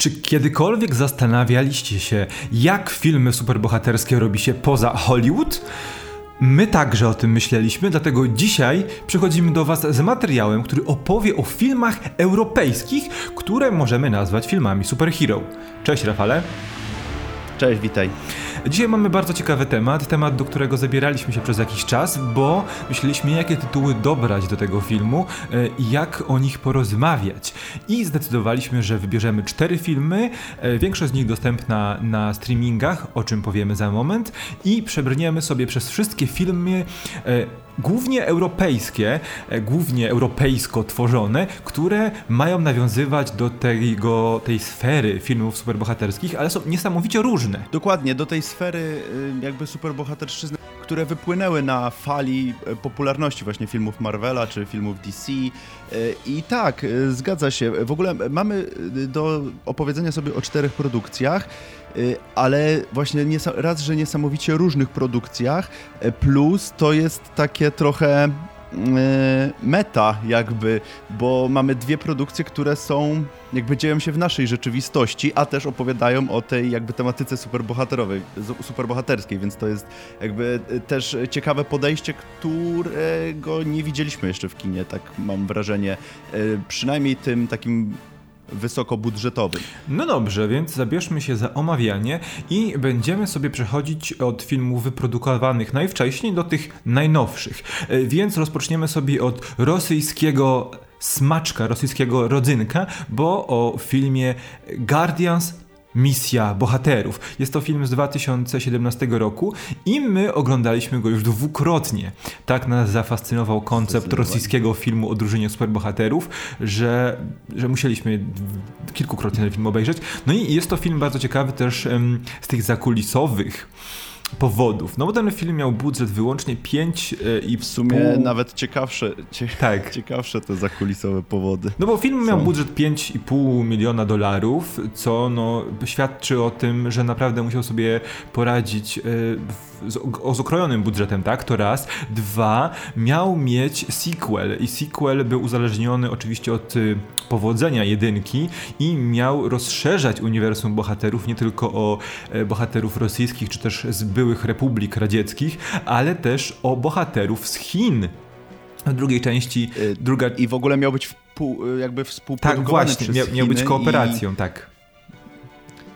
Czy kiedykolwiek zastanawialiście się, jak filmy superbohaterskie robi się poza Hollywood? My także o tym myśleliśmy, dlatego dzisiaj przychodzimy do Was z materiałem, który opowie o filmach europejskich, które możemy nazwać filmami superhero. Cześć Rafale. Cześć, witaj. Dzisiaj mamy bardzo ciekawy temat, temat, do którego zabieraliśmy się przez jakiś czas, bo myśleliśmy, jakie tytuły dobrać do tego filmu e, i jak o nich porozmawiać. I zdecydowaliśmy, że wybierzemy cztery filmy, e, większość z nich dostępna na streamingach, o czym powiemy za moment, i przebrniemy sobie przez wszystkie filmy e, głównie europejskie, głównie europejsko tworzone, które mają nawiązywać do tego, tej sfery filmów superbohaterskich, ale są niesamowicie różne. Dokładnie, do tej sfery y, jakby superbohaterszczyzny, które wypłynęły na fali e, popularności właśnie filmów Marvela czy filmów DC. E, I tak, zgadza się. W ogóle mamy do opowiedzenia sobie o czterech produkcjach. Y, ale właśnie raz, że niesamowicie różnych produkcjach, y, plus to jest takie trochę y, meta jakby, bo mamy dwie produkcje, które są, jakby dzieją się w naszej rzeczywistości, a też opowiadają o tej jakby tematyce superbohaterowej, superbohaterskiej, więc to jest jakby też ciekawe podejście, którego nie widzieliśmy jeszcze w kinie, tak mam wrażenie, przynajmniej tym takim wysokobudżetowym. No dobrze, więc zabierzmy się za omawianie i będziemy sobie przechodzić od filmów wyprodukowanych najwcześniej do tych najnowszych. E, więc rozpoczniemy sobie od rosyjskiego smaczka, rosyjskiego rodzynka, bo o filmie Guardians Misja Bohaterów. Jest to film z 2017 roku i my oglądaliśmy go już dwukrotnie. Tak nas zafascynował koncept rosyjskiego filmu o drużynie superbohaterów, że, że musieliśmy kilkukrotnie ten film obejrzeć. No i jest to film bardzo ciekawy też z tych zakulisowych powodów. No bo ten film miał budżet wyłącznie 5 e, i w sumie pół... nawet ciekawsze, cie... tak. ciekawsze te zakulisowe powody. No bo film miał budżet 5,5 miliona dolarów, co no świadczy o tym, że naprawdę musiał sobie poradzić e, z, z okrojonym budżetem, tak? To raz. Dwa, miał mieć sequel i sequel był uzależniony oczywiście od y, powodzenia jedynki i miał rozszerzać uniwersum bohaterów nie tylko o e, bohaterów rosyjskich czy też z byłych republik radzieckich, ale też o bohaterów z Chin. W drugiej części, y, druga... I w ogóle miał być wpół, y, jakby współprodukowany Tak, właśnie, miał, miał być kooperacją, i... tak.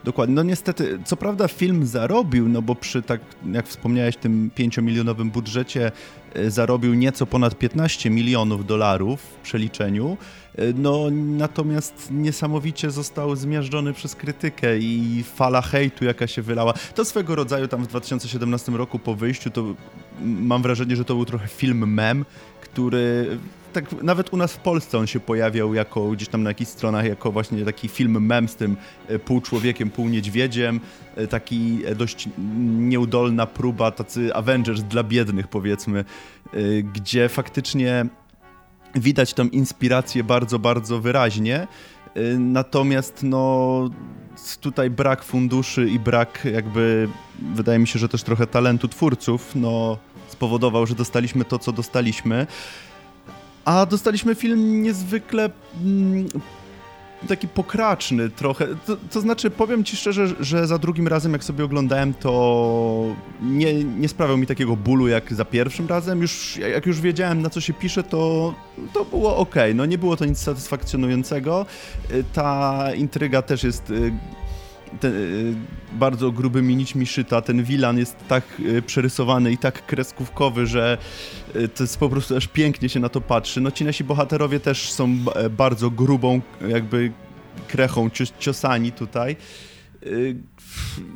Dokładnie. No niestety, co prawda film zarobił, no bo przy tak, jak wspomniałeś, tym 5-milionowym budżecie e, zarobił nieco ponad 15 milionów dolarów w przeliczeniu. E, no natomiast niesamowicie został zmiażdżony przez krytykę i fala hejtu, jaka się wylała. To swego rodzaju tam w 2017 roku po wyjściu, to mam wrażenie, że to był trochę film mem, który tak nawet u nas w Polsce on się pojawiał jako gdzieś tam na jakichś stronach, jako właśnie taki film mem z tym e, pół człowiekiem, pół niedźwiedziem, e, taki e, dość nieudolna próba, tacy Avengers dla biednych powiedzmy, gdzie faktycznie widać tą inspirację bardzo, bardzo wyraźnie. Natomiast no tutaj brak funduszy i brak jakby, wydaje mi się, że też trochę talentu twórców, no spowodował, że dostaliśmy to, co dostaliśmy. A dostaliśmy film niezwykle mm, taki pokraczny trochę. To, to, znaczy, powiem ci szczerze, że za drugim razem, jak sobie oglądałem, to nie, nie sprawiał mi takiego bólu jak za pierwszym razem. Już, jak już wiedziałem, na co się pisze, to, to było ok. No nie było to nic satysfakcjonującego. Ta intryga też jest y, te, y, bardzo grubymi nićmi szyta. Ten Wilan jest tak y, przerysowany i tak kreskówkowy, że y, to jest po prostu aż pięknie się na to patrzy. No ci nasi bohaterowie też są bardzo grubą jakby krechą ciosani tutaj.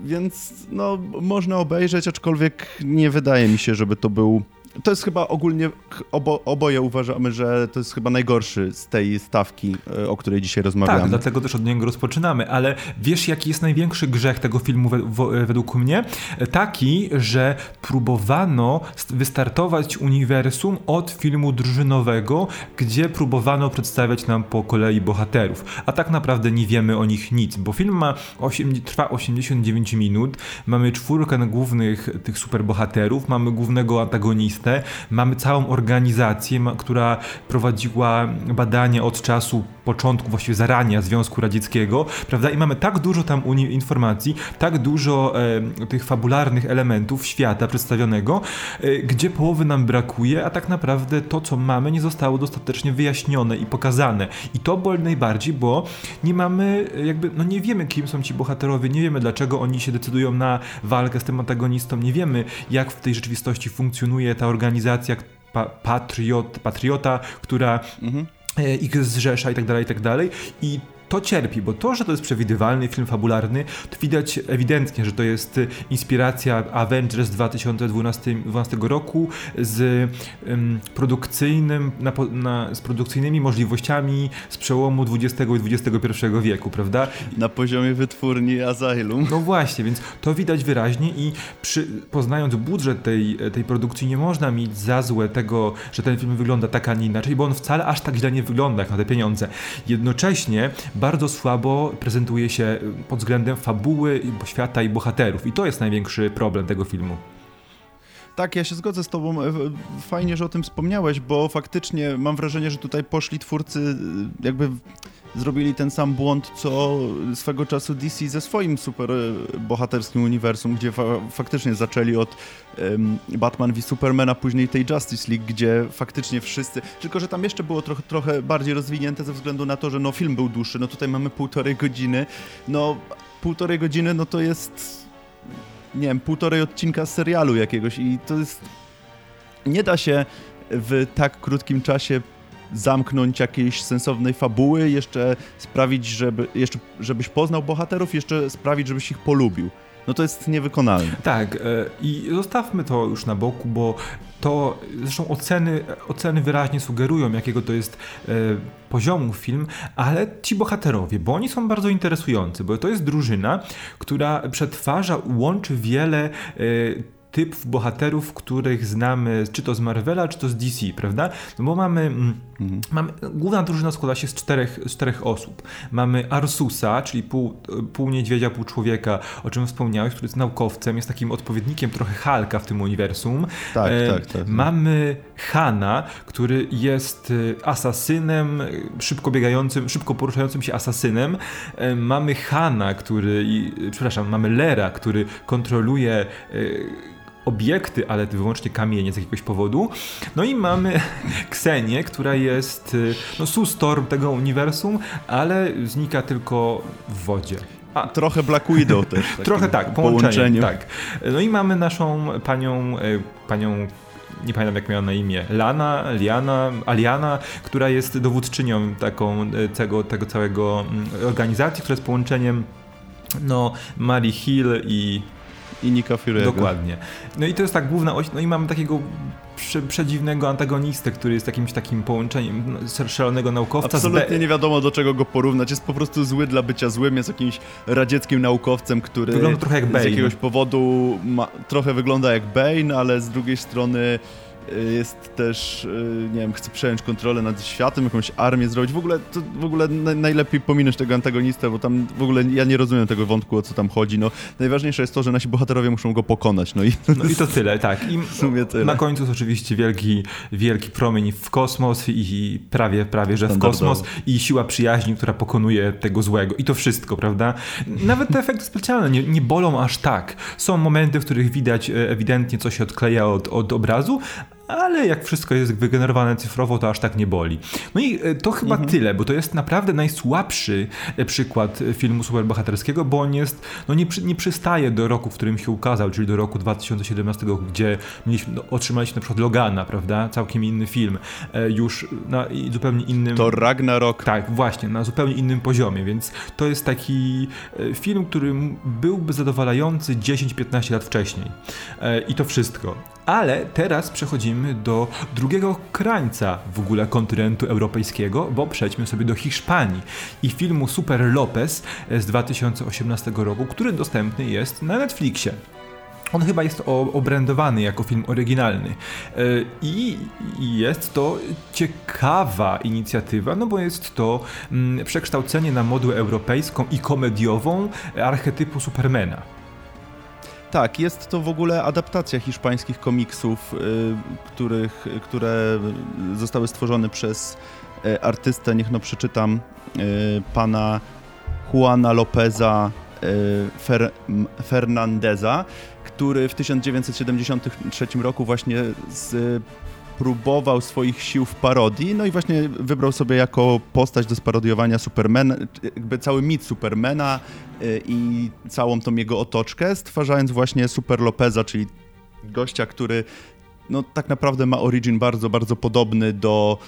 Więc no, można obejrzeć, aczkolwiek nie wydaje mi się, żeby to był to jest chyba ogólnie, obo, oboje uważamy, że to jest chyba najgorszy z tej stawki, e, o której dzisiaj rozmawiamy. Tak, dlatego też od niego rozpoczynamy, ale wiesz jaki jest największy grzech tego filmu według mnie? Taki, że próbowano wystartować uniwersum od filmu drużynowego, gdzie próbowano przedstawiać nam po kolei bohaterów, a tak naprawdę nie wiemy o nich nic, bo film ma 8, trwa 89 minut, mamy czwórkę głównych tych superbohaterów, mamy głównego antagonistę, mamy całą organizację, która prowadziła badania od czasu początku, właściwie zarania Związku Radzieckiego, prawda? I mamy tak dużo tam informacji, tak dużo e, tych fabularnych elementów świata przedstawionego, e, gdzie połowy nam brakuje, a tak naprawdę to, co mamy, nie zostało dostatecznie wyjaśnione i pokazane. I to boli najbardziej, bo nie mamy, jakby, no nie wiemy, kim są ci bohaterowie, nie wiemy, dlaczego oni się decydują na walkę z tym antagonistą, nie wiemy, jak w tej rzeczywistości funkcjonuje ta organizacja, pa, patriot, patriota, która mhm. E, ich zrzesza i tak dalej, i tak dalej. I to cierpi, bo to, że to jest przewidywalny film fabularny, to widać ewidentnie, że to jest inspiracja Avengers 2012 roku z, um, produkcyjnym, na, na, z produkcyjnymi możliwościami z przełomu XX i XXI wieku, prawda? Na poziomie wytwórni Asylum. No właśnie, więc to widać wyraźnie i przy, poznając budżet tej, tej produkcji nie można mieć za złe tego, że ten film wygląda tak, a nie inaczej, bo on wcale aż tak źle nie wygląda jak na te pieniądze. Jednocześnie bardzo słabo prezentuje się pod względem fabuły, świata i bohaterów. I to jest największy problem tego filmu. Tak, ja się zgodzę z Tobą. E, fajnie, że o tym wspomniałeś, bo faktycznie mam wrażenie, że tutaj poszli twórcy e, jakby zrobili ten sam błąd, co swego czasu DC ze swoim super e, bohaterskim uniwersum, gdzie fa faktycznie zaczęli od um, Batman v Superman, a później tej Justice League, gdzie faktycznie wszyscy, tylko że tam jeszcze było trochę, trochę bardziej rozwinięte ze względu na to, że no film był dłuższy, no tutaj mamy półtorej godziny, no półtorej godziny no to jest nie wiem, półtorej odcinka serialu jakiegoś i to jest nie da się w tak krótkim czasie zamknąć jakiejś sensownej fabuły, jeszcze sprawić, żeby, jeszcze, żebyś poznał bohaterów, jeszcze sprawić, żebyś ich polubił. No to jest niewykonalne. Tak, e, i zostawmy to już na boku, bo to zresztą oceny, oceny wyraźnie sugerują, jakiego to jest e, poziomu film, ale ci bohaterowie, bo oni są bardzo interesujący, bo to jest drużyna, która przetwarza, łączy wiele e, typów bohaterów, których znamy czy to z Marvela, czy to z DC, prawda? No bo mamy, mm, mhm. mamy główna drużyna składa się z czterech, z czterech osób. Mamy Arsusa, czyli pół, pół niedźwiedzia, pół człowieka, o czym wspomniałeś, który jest naukowcem, jest takim odpowiednikiem trochę Halka w tym uniwersum. Tak, e, tak, tak. Mamy Hana, który jest e, asasynem, szybko biegającym, szybko poruszającym się asasynem. E, mamy Hana, który, i, przepraszam, mamy Lera, który kontroluje e, obiekty, ale wyłącznie kamienie z jakiegoś powodu. No i mamy Ksenię, która jest y, no, Sustorm tego uniwersum, ale znika tylko w wodzie. A, trochę Black Widow też. trochę tak, połączenie. Tak. No i mamy naszą panią, y, panią nie pamiętam jak miała na imię, Lana, Liana, Aliana, która jest dowódczynią taką y, tego, tego całego mm, organizacji, która jest połączeniem no, Mary Hill i i Nika Fury'ego. Dokładnie. No i to jest tak główna oś, no i mamy takiego prze, przedziwnego antagonistę, który jest jakimś takim połączeniem no, szalonego naukowca. Absolutnie nie wiadomo do czego go porównać. Jest po prostu zły dla bycia złym, jest jakimś radzieckim naukowcem, który wygląda trochę jak Bane. z jakiegoś powodu ma, trochę wygląda jak Bane, ale z drugiej strony jest też, y, nie wiem, chce przejąć kontrolę nad światem, jakąś armię zrobić. W ogóle, to w ogóle najlepiej pominąć tego antagonistę, bo tam w ogóle ja nie rozumiem tego wątku, o co tam chodzi. No, najważniejsze jest to, że nasi bohaterowie muszą go pokonać. No i, no i to tyle, tak. I w sumie tyle. Na końcu jest oczywiście wielki, wielki promień w kosmos i prawie, prawie, że w kosmos i siła przyjaźni, która pokonuje tego złego. I to wszystko, prawda? Nawet te efekty specjalne nie, nie bolą aż tak. Są momenty, w których widać e, ewidentnie, co się odkleja od, od obrazu, ale jak wszystko jest wygenerowane cyfrowo, to aż tak nie boli. No i e, to chyba mhm. tyle, bo to jest naprawdę najsłabszy e, przykład filmu superbohaterskiego, bo on jest, no nie, nie przystaje do roku, w którym się ukazał, czyli do roku 2017, gdzie mieliśmy, no, otrzymaliśmy na przykład Logana, prawda? Całkiem inny film, e, już na zupełnie innym... To Ragnarok. Tak, właśnie, na zupełnie innym poziomie, więc to jest taki film, który byłby zadowalający 10-15 lat wcześniej. I to wszystko. Ale teraz przechodzimy do drugiego krańca w ogóle kontynentu europejskiego, bo przejdźmy sobie do Hiszpanii i filmu Super Lopez z 2018 roku, który dostępny jest na Netflixie. On chyba jest obrędowany jako film oryginalny. E, I jest to ciekawa inicjatywa, no bo jest to mm, przekształcenie na modłę europejską i komediową archetypu Supermana. Tak, jest to w ogóle adaptacja hiszpańskich komiksów, których, które zostały stworzone przez artystę, niech no przeczytam, pana Juana Lopeza Fer Fernandeza, który w 1973 roku właśnie z próbował swoich sił w parodii, no i właśnie wybrał sobie jako postać do sparodiowania Supermana, jakby cały mit Supermana y, i całą tą jego otoczkę, stwarzając właśnie Super Lopeza, czyli gościa, który no tak naprawdę ma origin bardzo, bardzo podobny do,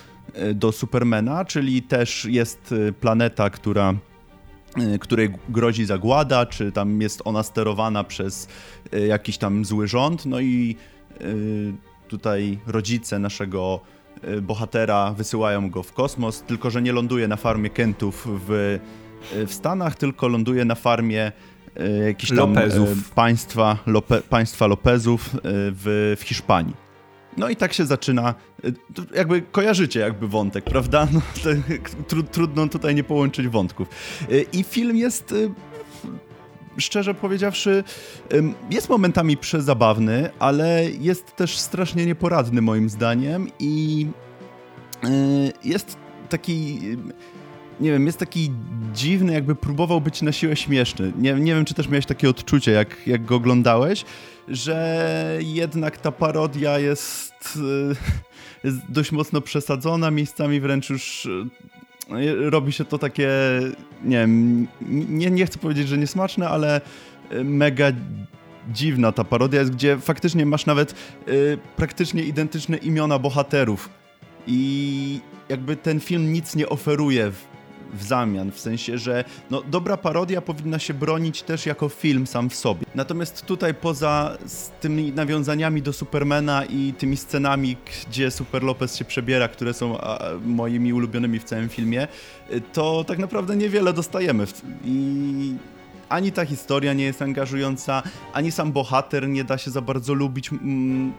y, do Supermana, czyli też jest y, planeta, która której grozi zagłada, czy tam jest ona sterowana przez jakiś tam zły rząd, no i tutaj rodzice naszego e, bohatera wysyłają go w kosmos, tylko że nie ląduje na farmie Kentów w, e, w Stanach, tylko ląduje na farmie e, jakichś tam Lopezów. państwa, Lope, państwa Lopezów w, w Hiszpanii. No i tak się zaczyna, jakby kojarzycie jakby wątek, prawda? No, trudno tutaj nie połączyć wątków. I film jest szczerze powiedziawszy, jest momentami przezabawny, ale jest też strasznie nieporadny moim zdaniem i y, jest taki nie wiem, jest taki dziwny, jakby próbował być na siłę śmieszny. Nie, nie wiem, czy też miałeś takie odczucie, jak, jak go oglądałeś, że jednak ta parodia jest, y, jest dość mocno przesadzona, miejscami wręcz już no robi się to takie, nie wiem, nie, nie chcę powiedzieć, że niesmaczne, ale e, mega dziwna ta parodia jest, gdzie faktycznie masz nawet y, praktycznie identyczne imiona bohaterów. I jakby ten film nic nie oferuje w, w zamian, w sensie, że no, dobra parodia powinna się bronić też jako film sam w sobie. Natomiast tutaj poza tymi nawiązaniami do Supermana i tymi scenami, gdzie Super Lopez się przebiera, które są a, moimi ulubionymi w całym filmie, to tak naprawdę niewiele dostajemy. I ani ta historia nie jest angażująca, ani sam bohater nie da się za bardzo lubić. Mm,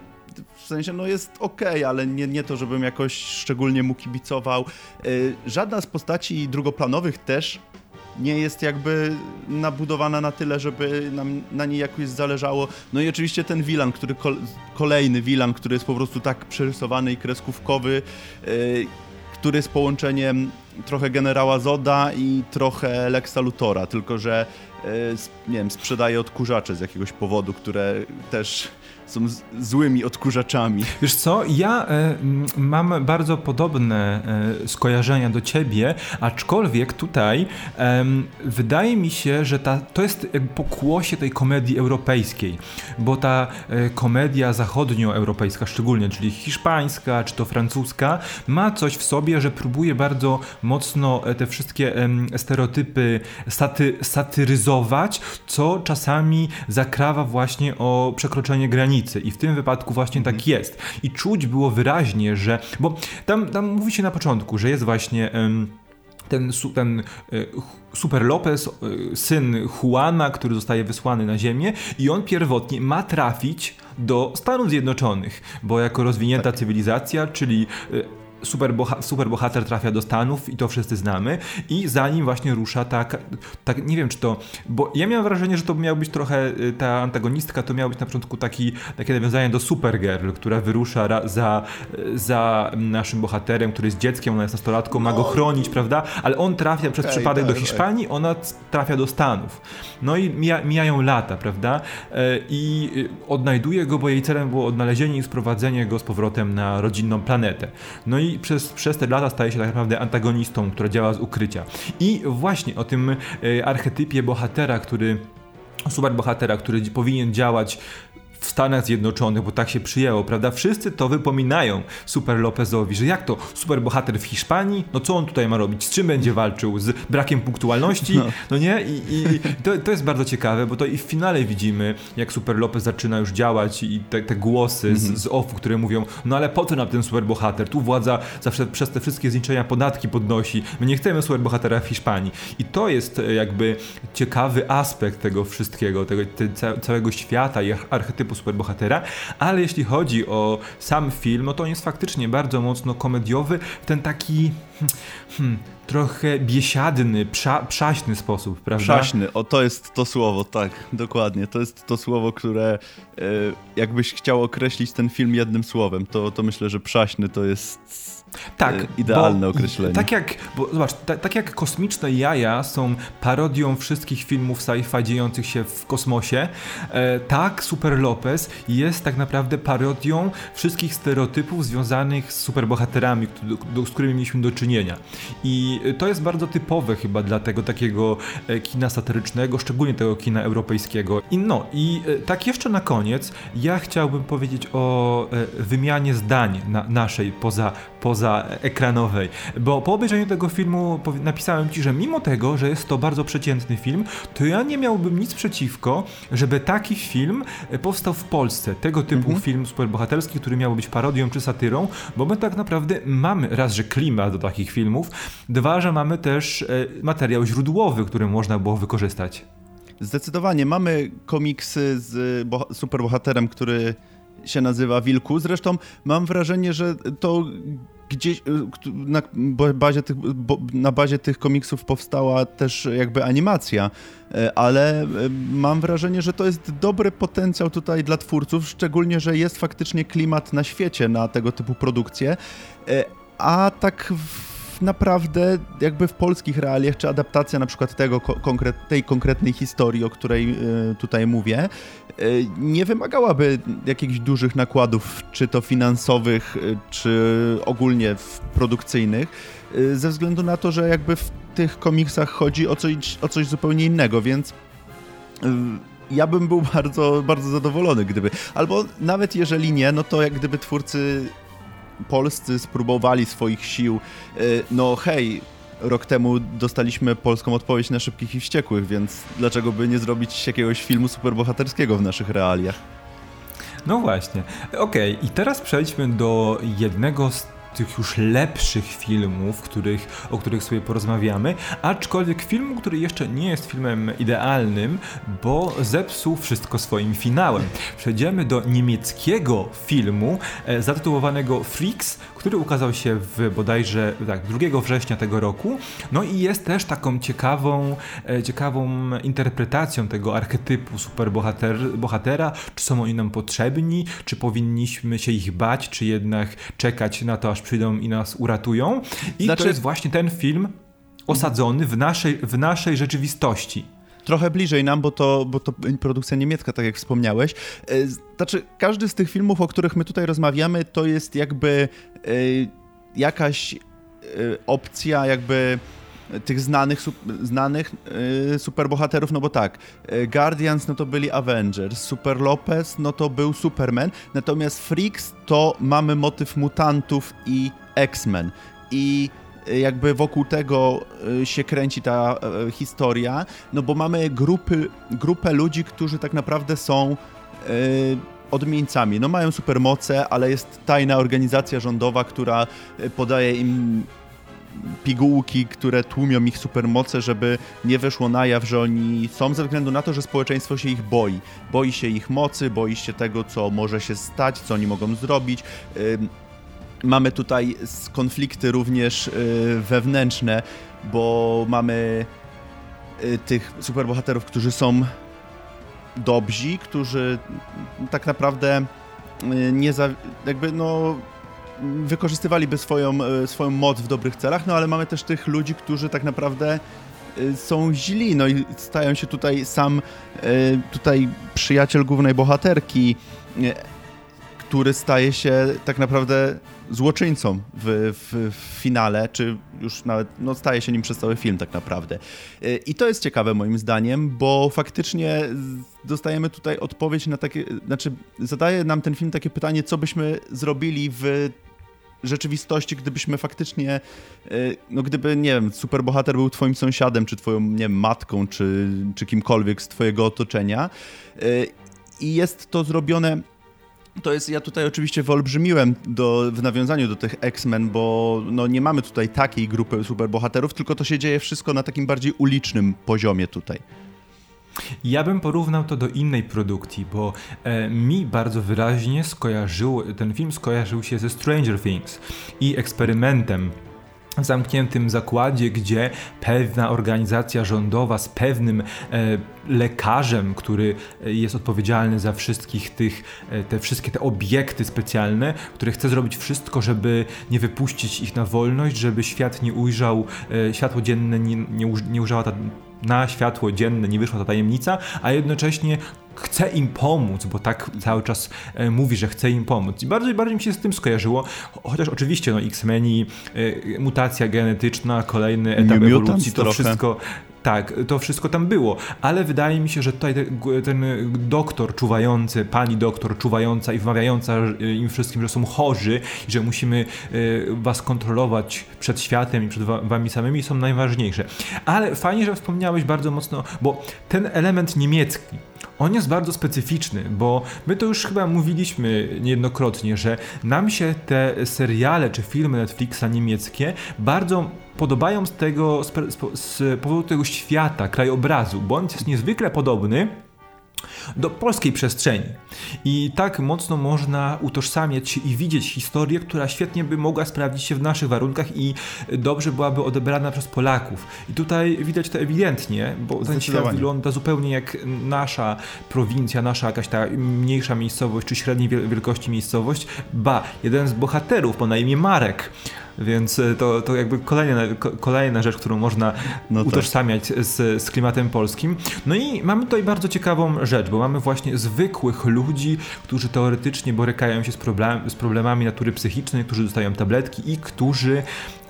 w sensie, no jest ok, ale nie, nie to, żebym jakoś szczególnie mu kibicował. Y, żadna z postaci drugoplanowych też nie jest jakby nabudowana na tyle, żeby nam na niej jakoś zależało. No i oczywiście ten Wilan, który kolejny Wilan, który jest po prostu tak przerysowany i kreskówkowy, yy, który jest połączeniem trochę generała Zoda i trochę Lexa Lutora, tylko że nie wiem, sprzedaje odkurzacze z jakiegoś powodu, które też są złymi odkurzaczami. Wiesz co, ja e, mam bardzo podobne e, skojarzenia do ciebie, aczkolwiek tutaj e, wydaje mi się, że ta, to jest pokłosie tej komedii europejskiej, bo ta e, komedia zachodnioeuropejska szczególnie, czyli hiszpańska czy to francuska, ma coś w sobie, że próbuje bardzo mocno e, te wszystkie stereotypy saty, satyryzować, co czasami zakrawa właśnie o przekroczenie granicy i w tym wypadku właśnie tak mhm. jest. I czuć było wyraźnie, że, bo tam, tam mówi się na początku, że jest właśnie ten, ten e, Super Lopez, e, syn Juana, który zostaje wysłany na ziemię i on pierwotnie ma trafić do Stanów Zjednoczonych, bo jako rozwinięta tak. cywilizacja, czyli e, superboha superbohater trafia do Stanów i to wszyscy znamy i zanim właśnie rusza tak, tak, nie wiem czy to, bo ja miałem wrażenie, że to miał być trochę, y, ta antagonistka to miał być na początku taki, takie nawiązanie do Supergirl, która wyrusza za, za naszym bohaterem, który jest dzieckiem, ona jest nastolatką, ma go no. chronić, prawda, ale on trafia przez okay, przypadek tak, do Hiszpanii, ona trafia do Stanów. No i mija, mijają lata, prawda, e, i y, odnajduje go, bo jej celem było odnalezienie i sprowadzenie go z powrotem na rodzinną planetę. No i przez, przez te lata staje się tak naprawdę antagonistą, która działa z ukrycia. I właśnie o tym e, archetypie bohatera, który super bohatera, który powinien działać w Stanach Zjednoczonych, bo tak się przyjęło, prawda? Wszyscy to wypominają Super Lopezowi, że jak to super bohater w Hiszpanii? No co on tutaj ma robić? Z czym będzie walczył? Z brakiem punktualności? No, no nie? I, i to, to, jest bardzo ciekawe, bo to i w finale widzimy, jak Super Lopez zaczyna już działać i te, te głosy z, mhm. z OFF-u, które mówią, no ale po co nam ten super bohater? Tu władza zawsze przez te wszystkie zniszczenia podatki podnosi. My nie chcemy super bohatera w Hiszpanii. I to jest e, jakby ciekawy aspekt tego wszystkiego, tego te, całego świata i archetypu typu superbohatera, ale jeśli chodzi o sam film, no to on jest faktycznie bardzo mocno komediowy, ten taki hmm, trochę biesiadny, psa, przaśny sposób, prawda? Przaśny, o to jest to słowo, tak, dokładnie. To jest to słowo, które e, jakbyś chciał określić ten film jednym słowem, to, to myślę, że przaśny to jest tak, e, idealne określenie. Tak jak, bo zobacz, ta, tak jak kosmiczne jaja są parodią wszystkich filmów sci-fi dziejących się w kosmosie, e, tak Super Lopez jest tak naprawdę parodią wszystkich stereotypów związanych z superbohaterami, z którymi mieliśmy do czynienia. I to jest bardzo typowe chyba dla tego takiego e, kina satyrycznego, szczególnie tego kina europejskiego. I no, i e, tak jeszcze na koniec, ja chciałbym powiedzieć o e, wymianie zdań na naszej poza, poza ekranowej, bo po obejrzeniu tego filmu napisałem ci, że mimo tego, że jest to bardzo przeciętny film, to ja nie miałbym nic przeciwko, żeby taki film powstał w Polsce. Tego typu mhm. film superbohaterski, który miał być parodią czy satyrą, bo my tak naprawdę mamy raz, że klimat do takich filmów, dwa, że mamy też e, materiał źródłowy, który można było wykorzystać. Zdecydowanie. Mamy komiksy z superbohaterem, który się nazywa Wilku. Zresztą mam wrażenie, że to gdzieś y, na bazie, tych, na bazie tych komiksów powstała też jakby animacja, e, ale e, mam wrażenie, że to jest dobry potencjał tutaj dla twórców, szczególnie, że jest faktycznie klimat na świecie na tego typu produkcje, e, a tak naprawdę jakby w polskich realiach, czy adaptacja na przykład tego, konkret, tej konkretnej historii, o której y, tutaj mówię, y, nie wymagałaby jakichś dużych nakładów, czy to finansowych, y, czy ogólnie produkcyjnych, ze względu na to, że jakby w tych komiksach chodzi o coś, o coś zupełnie innego, więc ja bym był bardzo, bardzo zadowolony, gdyby. Albo nawet jeżeli nie, no to jak gdyby twórcy polscy spróbowali swoich sił. Y, no hej, rok temu dostaliśmy polską odpowiedź na Szybkich i Wściekłych, więc dlaczego by nie zrobić jakiegoś filmu superbohaterskiego w naszych realiach? No właśnie. Okej, okay. i teraz przejdźmy do jednego z tych już lepszych filmów, których, o których sobie porozmawiamy, aczkolwiek filmu, który jeszcze nie jest filmem idealnym, bo zepsuł wszystko swoim finałem. Przejdziemy do niemieckiego filmu e, zatytułowanego Freaks, który ukazał się w bodajże tak, 2 września tego roku. No i jest też taką ciekawą, e, ciekawą interpretacją tego archetypu superbohatera, czy są oni nam potrzebni, czy powinniśmy się ich bać, czy jednak czekać na to, aż przyjdą i nas uratują. I znaczy... to jest właśnie ten film osadzony w naszej, w naszej rzeczywistości trochę bliżej nam, bo to, bo to produkcja niemiecka, tak jak wspomniałeś. E, znaczy, każdy z tych filmów, o których my tutaj rozmawiamy, to jest jakby e, jakaś e, opcja, jakby tych znanych, znanych superbohaterów, no bo tak, Guardians no to byli Avengers, Super Lopez no to był Superman, natomiast Freaks to mamy motyw mutantów i X-Men. I jakby wokół tego y, się kręci ta y, historia, no bo mamy grupy, grupę ludzi, którzy tak naprawdę są y, odmieńcami. No mają supermoce, ale jest tajna organizacja rządowa, która podaje im pigułki, które tłumią ich supermoce, żeby nie wyszło na jaw, że oni są, ze względu na to, że społeczeństwo się ich boi. Boi się ich mocy, boi się tego, co może się stać, co oni mogą zrobić. Mamy tutaj konflikty również y, wewnętrzne, bo mamy y, tych superbohaterów, którzy są dobrzy, którzy tak naprawdę y, nie za, jakby no wykorzystywaliby swoją, swoją moc w dobrych celach, no ale mamy też tych ludzi, którzy tak naprawdę są źli, no i stają się tutaj sam tutaj przyjaciel głównej bohaterki, który staje się tak naprawdę złoczyńcą w, w, w, finale, czy już nawet no, staje się nim przez cały film tak naprawdę. I to jest ciekawe moim zdaniem, bo faktycznie dostajemy tutaj odpowiedź na takie, znaczy zadaje nam ten film takie pytanie, co byśmy zrobili w rzeczywistości, gdybyśmy faktycznie, y, no gdyby, nie wiem, superbohater był twoim sąsiadem, czy twoją, nie wiem, matką, czy, czy kimkolwiek z twojego otoczenia. Y, I jest to zrobione to jest, ja tutaj oczywiście wyolbrzymiłem do, w nawiązaniu do tych X-Men, bo no, nie mamy tutaj takiej grupy superbohaterów, tylko to się dzieje wszystko na takim bardziej ulicznym poziomie tutaj. Ja bym porównał to do innej produkcji, bo e, mi bardzo wyraźnie skojarzył, ten film skojarzył się ze Stranger Things i eksperymentem w zamkniętym zakładzie, gdzie pewna organizacja rządowa z pewnym e, lekarzem, który jest odpowiedzialny za wszystkich tych, e, te wszystkie te obiekty specjalne, który chce zrobić wszystko, żeby nie wypuścić ich na wolność, żeby świat nie ujrzał, e, światło dzienne nie, nie, nie ujrzała ta na światło dzienne nie wyszła ta tajemnica, a jednocześnie chce im pomóc, bo tak cały czas e, mówi, że chce im pomóc. I bardziej, bardziej mi się z tym skojarzyło, chociaż oczywiście no, X-Meni, e, mutacja genetyczna, kolejny etap New ewolucji, to wszystko tak, to wszystko tam było, ale wydaje mi się, że tutaj ten doktor czuwający, pani doktor czuwająca i wmawiająca im wszystkim, że są chorzy i że musimy e, was kontrolować przed światem i przed wami samymi są najważniejsze. Ale fajnie, że wspomniałeś bardzo mocno, bo ten element niemiecki, on jest bardzo specyficzny, bo my to już chyba mówiliśmy niejednokrotnie, że nam się te seriale czy filmy Netflixa niemieckie bardzo podobają z tego, z, z powodu tego świata, krajobrazu, bo on jest niezwykle podobny do polskiej przestrzeni. I tak mocno można utożsamiać i widzieć historię, która świetnie by mogła sprawdzić się w naszych warunkach i dobrze byłaby odebrana przez Polaków. I tutaj widać to ewidentnie, bo ten świat wygląda zupełnie jak nasza prowincja, nasza jakaś ta mniejsza miejscowość, czy średniej wielkości miejscowość. Ba, jeden z bohaterów po na imię Marek więc e, to, to jakby kolejna, kolejna rzecz, którą można no tak. utożsamiać tak. z, z klimatem polskim. No i mamy tutaj bardzo ciekawą rzecz, bo mamy właśnie zwykłych ludzi, którzy teoretycznie borykają się z, problem, z problemami natury psychicznej, którzy dostają tabletki i którzy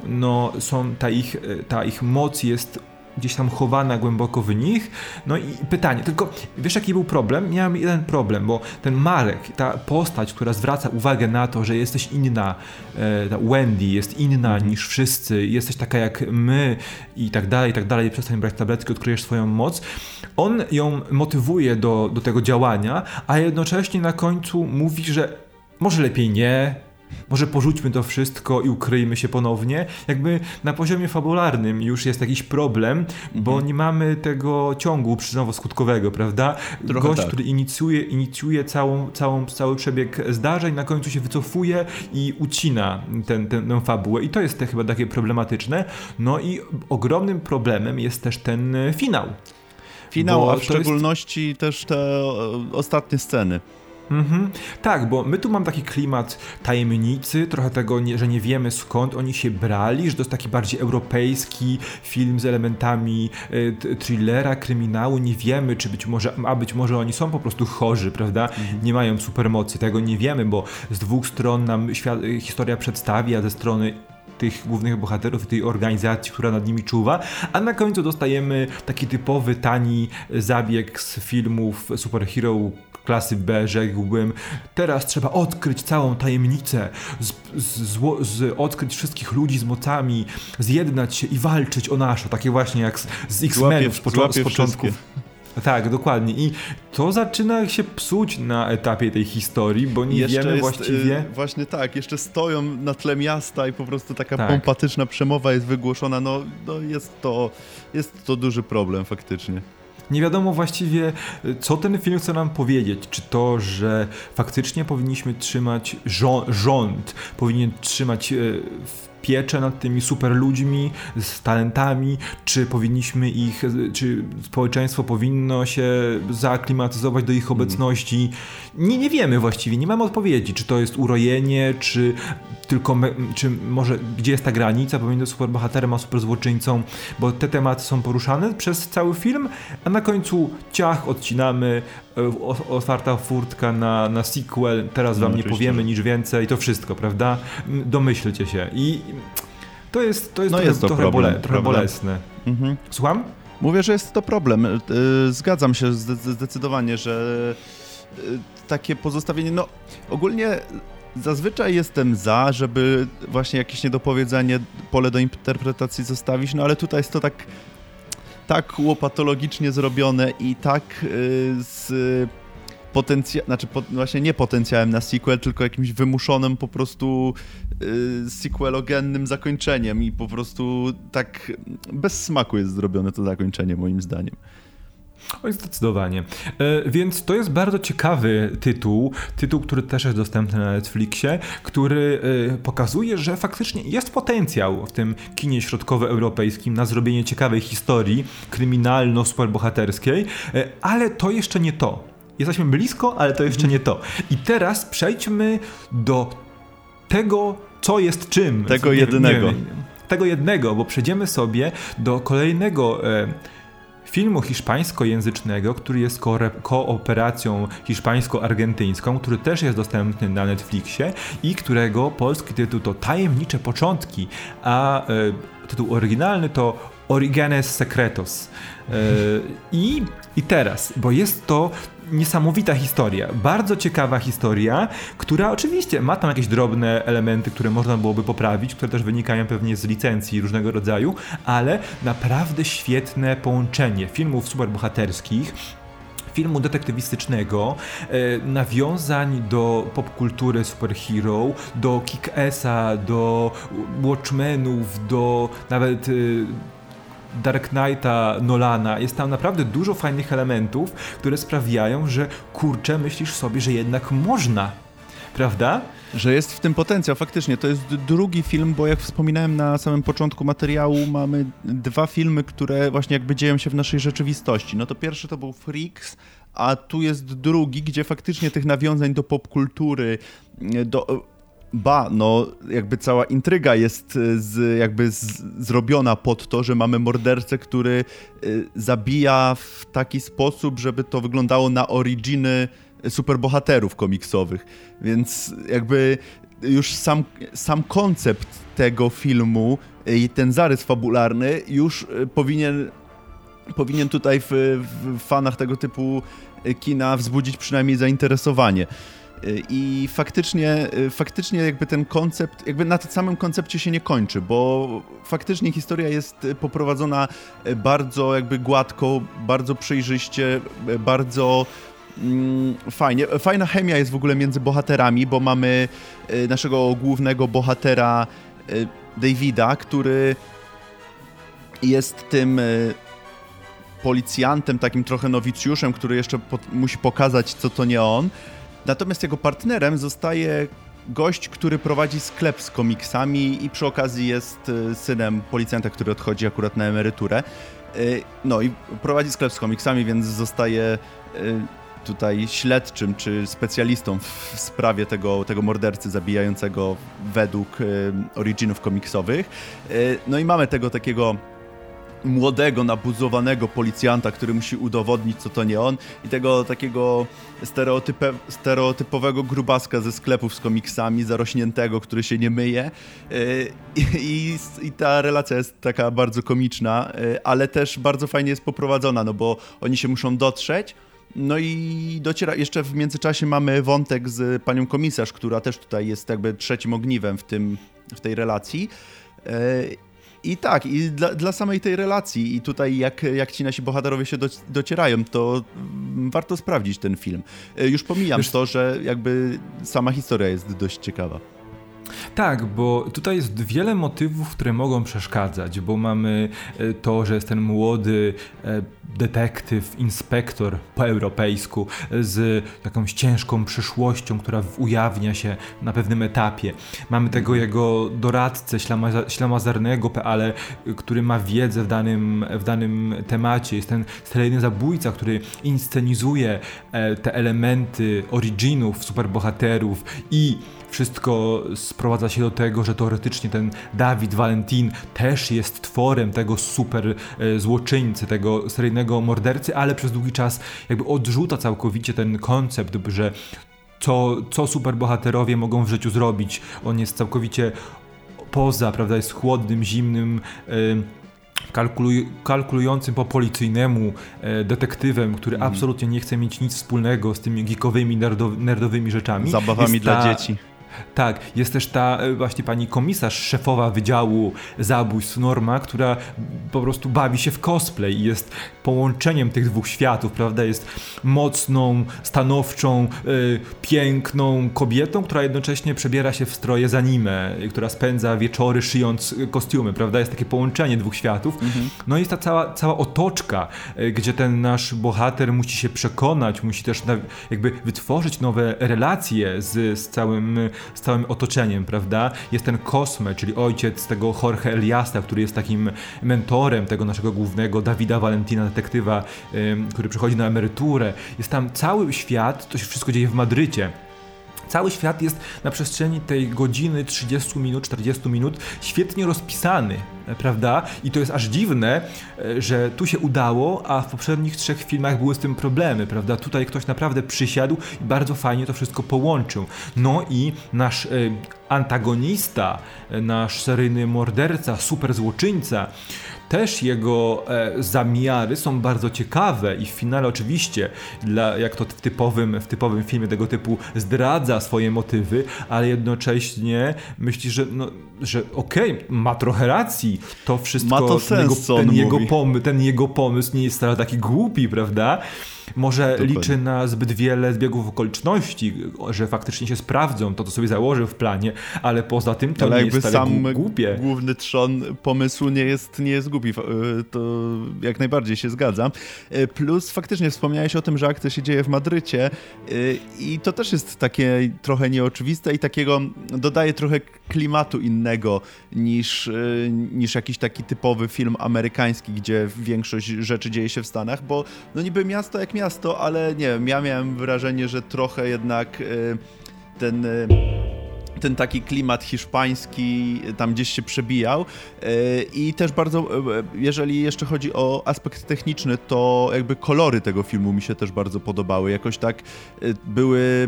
no, są, ta ich, e, ta ich moc jest gdzieś tam chowana głęboko w nich. No i pytanie, tylko wiesz jaki był problem? Miałem jeden problem, bo ten Marek, ta postać, która zwraca uwagę na to, że jesteś inna, e, ta Wendy jest inna mhm. niż wszyscy, jesteś taka jak my i tak dalej, i tak dalej, przestań brać tabletki, odkryjesz swoją moc. On ją motywuje do, do tego działania, a jednocześnie na końcu mówi, że może lepiej nie, może porzućmy to wszystko i ukryjmy się ponownie. Jakby na poziomie fabularnym już jest jakiś problem, bo mhm. nie mamy tego ciągu przyczynowo-skutkowego, prawda? Trochę Gość, tak. który inicjuje, inicjuje całą, całą, cały przebieg zdarzeń, na końcu się wycofuje i ucina ten, ten, tę fabułę. I to jest te chyba takie problematyczne. No i ogromnym problemem jest też ten finał. Finał, a w szczególności jest... też te ostatnie sceny. Mhm. Tak, bo my tu mamy taki klimat tajemnicy, trochę tego, nie, że nie wiemy skąd oni się brali, że to jest taki bardziej europejski film z elementami y, thrillera, kryminału. Nie wiemy, czy być może, a być może oni są po prostu chorzy, prawda? Mhm. Nie mają supermocy. Tego nie wiemy, bo z dwóch stron nam świat, historia przedstawia, ze strony tych głównych bohaterów i tej organizacji, która nad nimi czuwa, a na końcu dostajemy taki typowy, tani zabieg z filmów superhero klasy B, rzekłbym, teraz trzeba odkryć całą tajemnicę, z, z, z, odkryć wszystkich ludzi z mocami, zjednać się i walczyć o nasze, takie właśnie jak z, z X-Menów z, początku. z początku. Tak, dokładnie. I to zaczyna się psuć na etapie tej historii, bo nie jeszcze wiemy jest, właściwie. Yy, właśnie tak, jeszcze stoją na tle miasta i po prostu taka tak. pompatyczna przemowa jest wygłoszona. No, no jest, to, jest to duży problem faktycznie nie wiadomo właściwie, co ten film chce nam powiedzieć. Czy to, że faktycznie powinniśmy trzymać rząd, powinien trzymać e, pieczę nad tymi super ludźmi z talentami, czy powinniśmy ich, czy społeczeństwo powinno się zaaklimatyzować do ich mhm. obecności. Nie, nie wiemy właściwie, nie mamy odpowiedzi, czy to jest urojenie, czy tylko, me, czy może gdzie jest ta granica pomiędzy superbohaterem a superzłoczyńcą, bo te tematy są poruszane przez cały film, a na końcu ciach odcinamy, otwarta furtka na, na sequel, teraz wam no, nie powiemy nic więcej, to wszystko, prawda? Domyślcie się i to jest, to jest, no trochę, jest to trochę, problem, bole, trochę bolesne. Mhm. Słucham? Mówię, że jest to problem. E, zgadzam się zdecydowanie, że e, takie pozostawienie, no ogólnie Zazwyczaj jestem za, żeby właśnie jakieś niedopowiedzenie, pole do interpretacji zostawić, no ale tutaj jest to tak tak łopatologicznie zrobione i tak yy, z potencjałem, znaczy po, właśnie nie potencjałem na sequel, tylko jakimś wymuszonym po prostu yy, sequelogennym zakończeniem i po prostu tak bez smaku jest zrobione to zakończenie moim zdaniem. Oj, zdecydowanie. E, więc to jest bardzo ciekawy tytuł, tytuł, który też jest dostępny na Netflixie, który e, pokazuje, że faktycznie jest potencjał w tym kinie środkowoeuropejskim na zrobienie ciekawej historii kryminalno-superbohaterskiej, e, ale to jeszcze nie to. Jesteśmy blisko, ale to jeszcze nie to. I teraz przejdźmy do tego, co jest czym. Tego jednego. Nie, tego jednego, bo przejdziemy sobie do kolejnego e, filmu hiszpańskojęzycznego, który jest ko kooperacją hiszpańsko-argentyńską, który też jest dostępny na Netflixie i którego polski tytuł to Tajemnicze Początki, a e, tytuł oryginalny to Origenes Secretos. E, I, I teraz, bo jest to niesamowita historia, bardzo ciekawa historia, która oczywiście ma tam jakieś drobne elementy, które można byłoby poprawić, które też wynikają pewnie z licencji różnego rodzaju, ale naprawdę świetne połączenie filmów superbohaterskich, filmu detektywistycznego, e, nawiązań do popkultury superhero, do Kick-Essa, do Watchmenów, do nawet e, Dark Knighta Nolana. Jest tam naprawdę dużo fajnych elementów, które sprawiają, że kurczę, myślisz sobie, że jednak można. Prawda? Że jest w tym potencjał, faktycznie. To jest drugi film, bo jak wspominałem na samym początku materiału, mamy dwa filmy, które właśnie jakby dzieją się w naszej rzeczywistości. No to pierwszy to był Freaks, a tu jest drugi, gdzie faktycznie tych nawiązań do popkultury, do Ba, no jakby cała intryga jest e, z, jakby z, zrobiona pod to, że mamy mordercę, który y, zabija w taki sposób, żeby to wyglądało na originy superbohaterów komiksowych. Więc jakby już sam, sam koncept tego filmu i ten zarys fabularny już powinien, powinien tutaj w, w fanach tego typu kina wzbudzić przynajmniej zainteresowanie. I faktycznie, faktycznie jakby ten koncept, jakby na tym samym koncepcie się nie kończy, bo faktycznie historia jest poprowadzona bardzo jakby gładko, bardzo przejrzyście, bardzo mm, fajnie. Fajna chemia jest w ogóle między bohaterami, bo mamy naszego głównego bohatera Davida, który jest tym policjantem, takim trochę nowicjuszem, który jeszcze musi pokazać, co to nie on. Natomiast jego partnerem zostaje gość, który prowadzi sklep z komiksami i przy okazji jest e, synem policjanta, który odchodzi akurat na emeryturę. E, no i prowadzi sklep z komiksami, więc zostaje e, tutaj śledczym czy specjalistą w sprawie tego, tego mordercy zabijającego według originów komiksowych. No i mamy tego takiego młodego, nabuzowanego policjanta, który musi udowodnić, co to nie on i tego takiego stereotype, stereotypowego grubaska ze sklepów z komiksami, zarośniętego, który się nie myje y, I, i, ta relacja jest taka bardzo komiczna, y, ale też bardzo fajnie jest poprowadzona, no bo oni się muszą dotrzeć, no i dociera, jeszcze w międzyczasie mamy wątek z panią komisarz, która też tutaj jest jakby trzecim ogniwem w, tym, w tej relacji. I tak, i dla, dla, samej tej relacji, i tutaj jak, jak ci nasi bohaterowie się do, docierają, to warto sprawdzić ten film. E, już pomijam Wiesz... to, że jakby sama historia jest dość ciekawa. Tak, bo tutaj jest wiele motywów, które mogą przeszkadzać, bo mamy e, to, że jest ten młody e, detektyw, inspektor po europejsku z jakąś ciężką przyszłością, która ujawnia się na pewnym etapie. Mamy tego jego doradcę ślamazarnego, ale który ma wiedzę w danym, w danym temacie. Jest ten seryjny zabójca, który inscenizuje e, te elementy originów superbohaterów i wszystko sprowadza się do tego, że teoretycznie ten Dawid Valentin też jest tworem tego super e, złoczyńcy, tego seryjnego mordercy, ale przez długi czas jakby odrzuca całkowicie ten koncept, że co, co superbohaterowie mogą w życiu zrobić. On jest całkowicie poza, prawda, jest chłodnym, zimnym, kalkuluj, kalkulującym po policyjnemu e, detektywem, który mm. absolutnie nie chce mieć nic wspólnego z tymi geekowymi, nerdowymi rzeczami. Zabawami ta, dla dzieci Tak, jest też ta e, właśnie pani komisarz, szefowa Wydziału Zabójstw Norma, która po prostu bawi się w cosplay i jest połączeniem tych dwóch światów, prawda? Jest mocną, stanowczą, y, piękną kobietą, która jednocześnie przebiera się w stroje z anime, która spędza wieczory szyjąc kostiumy, prawda? Jest takie połączenie dwóch światów. Mhm. No i jest ta cała, cała otoczka, gdzie ten nasz bohater musi się przekonać, musi też na, jakby wytworzyć nowe relacje z, z całym z całym otoczeniem, prawda? Jest ten Kosme, czyli ojciec tego Jorge Eliasta, który jest takim mentorem tego naszego głównego Dawida Valentina, detektywa, który przychodzi na emeryturę. Jest tam cały świat, to się wszystko dzieje w Madrycie. Cały świat jest na przestrzeni tej godziny, 30 minut, 40 minut świetnie rozpisany, prawda? I to jest aż dziwne, e, że tu się udało, a w poprzednich trzech filmach były z tym problemy, prawda? Tutaj ktoś naprawdę przysiadł i bardzo fajnie to wszystko połączył. No i nasz e, antagonista, e, nasz seryjny morderca, super złoczyńca, też jego e, zamiary są bardzo ciekawe i w finale oczywiście, dla, jak to w typowym, w typowym filmie tego typu, zdradza swoje motywy, ale jednocześnie myśli, że, no, że okej, okay, ma trochę racji, to wszystko, ma to sens, ten, jego, ten, jego pomysł, ten jego pomysł nie jest wcale taki głupi, prawda? Może Dokładnie. liczy na zbyt wiele zbiegów okoliczności, że faktycznie się sprawdzą to, co sobie założył w planie, ale poza tym to ale nie jest sam głupie. główny trzon pomysłu nie jest, nie jest głupi, y, to jak najbardziej się zgadzam. Y, plus faktycznie wspomniałeś o tym, że akcja się dzieje w Madrycie y, i to też jest takie trochę nieoczywiste i takiego dodaje trochę klimatu innego niż, niż jakiś taki typowy film amerykański, gdzie większość rzeczy dzieje się w Stanach, bo no niby miasto jak miasto miasto, ale nie wiem, ja miałem wrażenie, że trochę jednak y, ten y, ten taki klimat hiszpański tam gdzieś się przebijał. Y, i też bardzo, jeżeli jeszcze chodzi o aspekt techniczny, to jakby kolory tego filmu mi się też bardzo podobały, jakoś tak były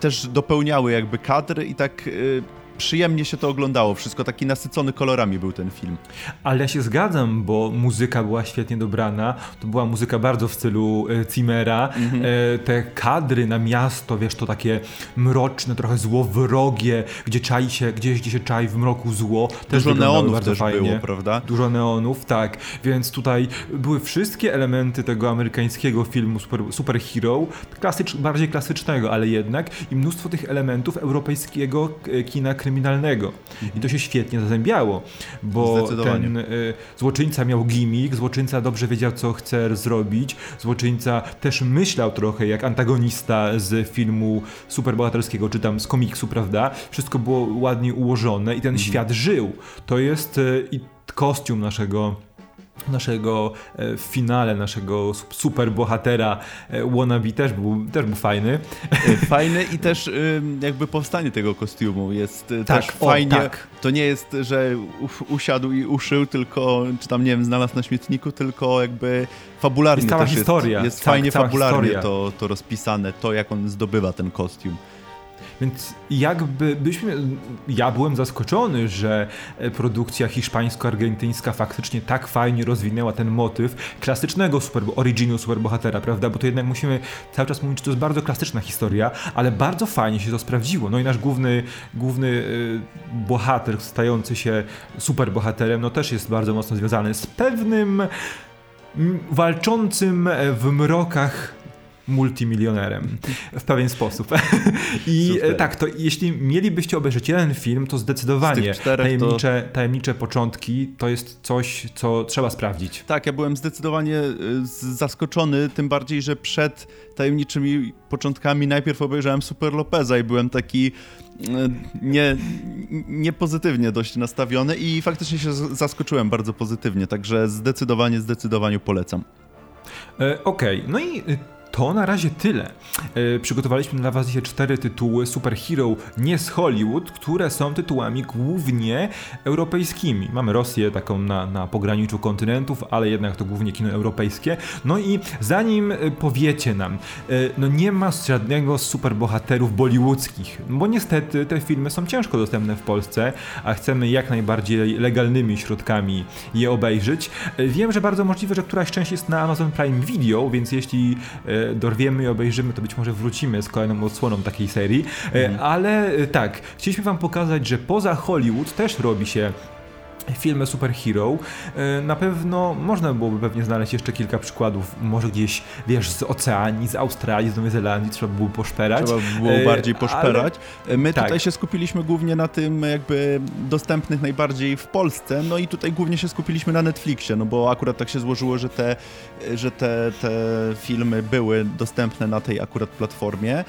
też dopełniały jakby kadr i tak przyjemnie się to oglądało. Wszystko taki nasycony kolorami był ten film. Ale ja się zgadzam, bo muzyka była świetnie dobrana. To była muzyka bardzo w stylu e, Cimera. Mhm. E, te kadry na miasto, wiesz, to takie mroczne, trochę złowrogie, gdzie czai się, gdzieś gdzie się czai w mroku zło. Też Dużo neonów bardzo też fajnie. było, prawda? Dużo neonów, tak. Więc tutaj były wszystkie elementy tego amerykańskiego filmu super, superhero, klasycz, bardziej klasycznego, ale jednak i mnóstwo tych elementów europejskiego e, kina kryminalnego. I to się świetnie zazębiało, bo ten y, złoczyńca miał gimmick, złoczyńca dobrze wiedział, co chce zrobić, złoczyńca też myślał trochę jak antagonista z filmu superbohaterskiego, czy tam z komiksu, prawda? Wszystko było ładnie ułożone i ten mhm. świat żył. To jest y, i kostium naszego naszego e, w finale, naszego super bohatera e, wannabe też był, też był fajny. E, fajny i też jakby powstanie tego kostiumu jest tak, też o, fajnie. Tak. To nie jest, że usiadł i uszył, tylko, czy tam, nie wiem, znalazł na śmietniku, tylko jakby fabularnie jest cała historia. Jest, jest tak, fajnie fabularnie to, to rozpisane, to jak on zdobywa ten kostium. Więc jakby byśmy, ja byłem zaskoczony, że e, produkcja hiszpańsko-argentyńska faktycznie tak fajnie rozwinęła ten motyw klasycznego super, originu superbohatera, prawda? Bo to jednak musimy cały czas mówić, że to jest bardzo klasyczna historia, ale bardzo fajnie się to sprawdziło. No i nasz główny, główny yy, bohater stający się superbohaterem, no też jest bardzo mocno związany z pewnym walczącym w mrokach multimilionerem w pewien sposób. I Super. tak, to jeśli mielibyście obejrzeć jeden film, to zdecydowanie tajemnicze, to... tajemnicze początki to jest coś, co trzeba sprawdzić. Tak, ja byłem zdecydowanie y, zaskoczony, tym bardziej, że przed tajemniczymi początkami najpierw obejrzałem Super Lopeza i byłem taki y, nie, nie pozytywnie dość nastawiony i faktycznie się zaskoczyłem bardzo pozytywnie, także zdecydowanie, zdecydowanie polecam. E, Okej, okay. no i to na razie tyle. E, przygotowaliśmy dla Was dzisiaj cztery tytuły superhero nie z Hollywood, które są tytułami głównie europejskimi. Mamy Rosję taką na, na pograniczu kontynentów, ale jednak to głównie kino europejskie. No i zanim e, powiecie nam, e, no nie ma żadnego superbohaterów bollywoodzkich, bo niestety te filmy są ciężko dostępne w Polsce, a chcemy jak najbardziej legalnymi środkami je obejrzeć. Wiem, że bardzo możliwe, że któraś część jest na Amazon Prime Video, więc jeśli dorwiemy i obejrzymy, to być może wrócimy z kolejną odsłoną takiej serii. Mhm. Ale tak, chcieliśmy wam pokazać, że poza Hollywood też robi się filmy superhero. E, na pewno można byłoby pewnie znaleźć jeszcze kilka przykładów, może gdzieś, wiesz, z Oceanii, z Australii, z Nowej Zelandii, trzeba by było poszperać. Trzeba by było bardziej e, poszperać. Ale... My tak. tutaj się skupiliśmy głównie na tym jakby dostępnych najbardziej w Polsce, no i tutaj głównie się skupiliśmy na Netflixie, no bo akurat tak się złożyło, że te, że te, te filmy były dostępne na tej akurat platformie,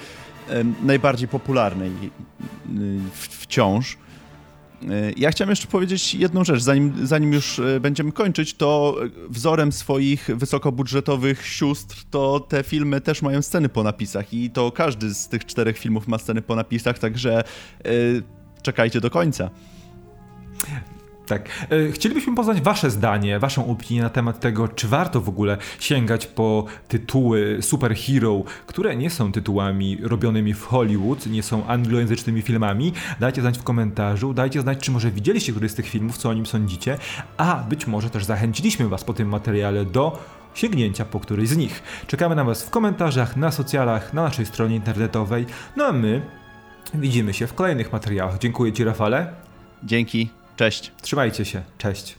najbardziej popularnej wciąż. E, ja chciałem jeszcze powiedzieć jedną rzecz, zanim, zanim już e, będziemy kończyć, to wzorem swoich wysokobudżetowych sióstr, to te filmy też mają sceny po napisach i to każdy z tych czterech filmów ma sceny po napisach, także yy, czekajcie do końca. Tak. E, chcielibyśmy poznać Wasze zdanie, Waszą opinię na temat tego, czy warto w ogóle sięgać po tytuły superhero, które nie są tytułami robionymi w Hollywood, nie są anglojęzycznymi filmami. Dajcie znać w komentarzu, dajcie znać, czy może widzieliście któryś z tych filmów, co o nim sądzicie, a być może też zachęciliśmy Was po tym materiale do sięgnięcia po któryś z nich. Czekamy na Was w komentarzach, na socjalach, na naszej stronie internetowej. No a my widzimy się w kolejnych materiałach. Dziękuję Ci, Rafale. Dzięki. Cześć. Trzymajcie się. Cześć.